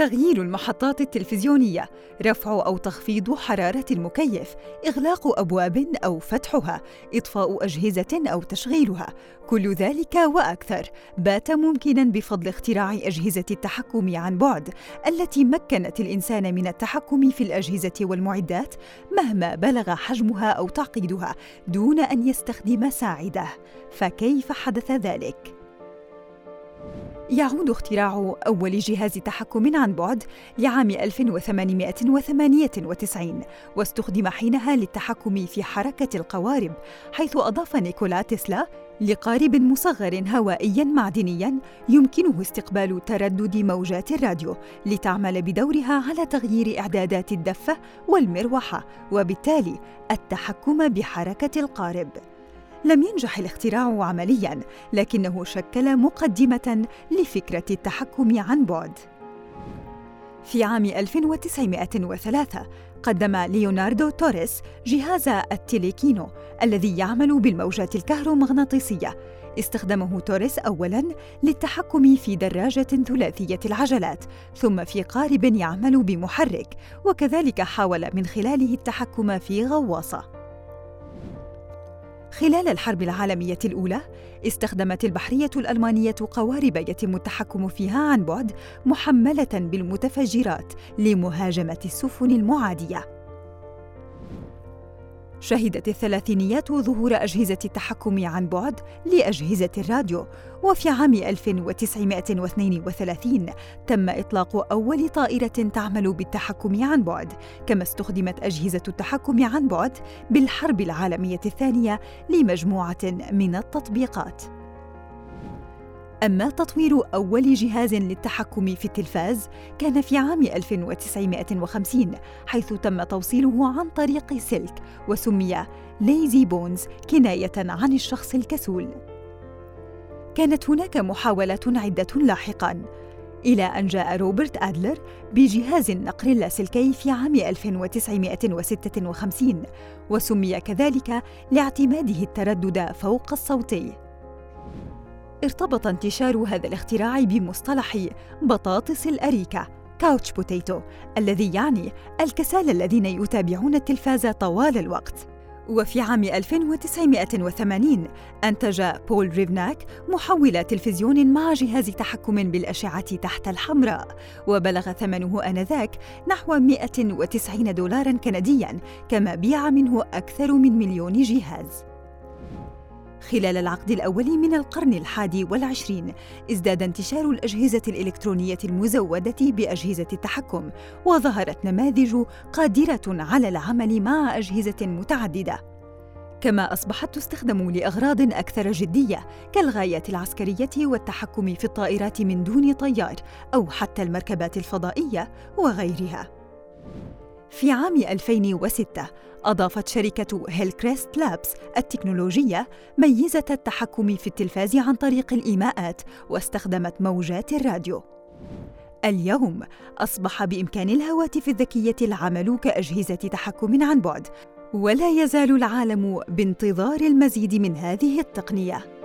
تغيير المحطات التلفزيونية، رفع أو تخفيض حرارة المكيف، إغلاق أبواب أو فتحها، إطفاء أجهزة أو تشغيلها، كل ذلك وأكثر بات ممكناً بفضل اختراع أجهزة التحكم عن بعد، التي مكنت الإنسان من التحكم في الأجهزة والمعدات مهما بلغ حجمها أو تعقيدها، دون أن يستخدم ساعدة، فكيف حدث ذلك؟ يعود اختراع أول جهاز تحكم عن بعد لعام 1898 واستخدم حينها للتحكم في حركة القوارب حيث أضاف نيكولا تسلا لقارب مصغر هوائيا معدنيا يمكنه استقبال تردد موجات الراديو لتعمل بدورها على تغيير إعدادات الدفة والمروحة وبالتالي التحكم بحركة القارب. لم ينجح الاختراع عمليا لكنه شكل مقدمة لفكرة التحكم عن بعد. في عام 1903 قدم ليوناردو توريس جهاز التليكينو الذي يعمل بالموجات الكهرومغناطيسية. استخدمه توريس اولا للتحكم في دراجة ثلاثية العجلات ثم في قارب يعمل بمحرك وكذلك حاول من خلاله التحكم في غواصة. خلال الحرب العالمية الأولى استخدمت البحرية الألمانية قوارب يتم التحكم فيها عن بعد محملة بالمتفجرات لمهاجمة السفن المعادية. شهدت الثلاثينيات ظهور أجهزة التحكم عن بعد لأجهزة الراديو وفي عام 1932 تم إطلاق أول طائرة تعمل بالتحكم عن بعد كما استخدمت أجهزة التحكم عن بعد بالحرب العالمية الثانية لمجموعة من التطبيقات. أما تطوير أول جهاز للتحكم في التلفاز كان في عام 1950 حيث تم توصيله عن طريق سلك وسمي Lazy Bones كناية عن الشخص الكسول. كانت هناك محاولات عدة لاحقاً إلى أن جاء روبرت أدلر بجهاز النقر اللاسلكي في عام 1956 وسمي كذلك لاعتماده التردد فوق الصوتي. ارتبط انتشار هذا الاختراع بمصطلح بطاطس الأريكة couch potato الذي يعني الكسالى الذين يتابعون التلفاز طوال الوقت. وفي عام 1980 أنتج بول ريفناك محول تلفزيون مع جهاز تحكم بالأشعة تحت الحمراء وبلغ ثمنه آنذاك نحو 190 دولارا كنديا كما بيع منه أكثر من مليون جهاز. خلال العقد الأول من القرن الحادي والعشرين ازداد انتشار الأجهزة الإلكترونية المزودة بأجهزة التحكم وظهرت نماذج قادرة على العمل مع أجهزة متعددة. كما أصبحت تستخدم لأغراض أكثر جدية كالغايات العسكرية والتحكم في الطائرات من دون طيار أو حتى المركبات الفضائية وغيرها. في عام 2006 أضافت شركة هيلكريست لابس التكنولوجية ميزة التحكم في التلفاز عن طريق الإيماءات واستخدمت موجات الراديو. اليوم أصبح بإمكان الهواتف الذكية العمل كأجهزة تحكم عن بعد، ولا يزال العالم بانتظار المزيد من هذه التقنية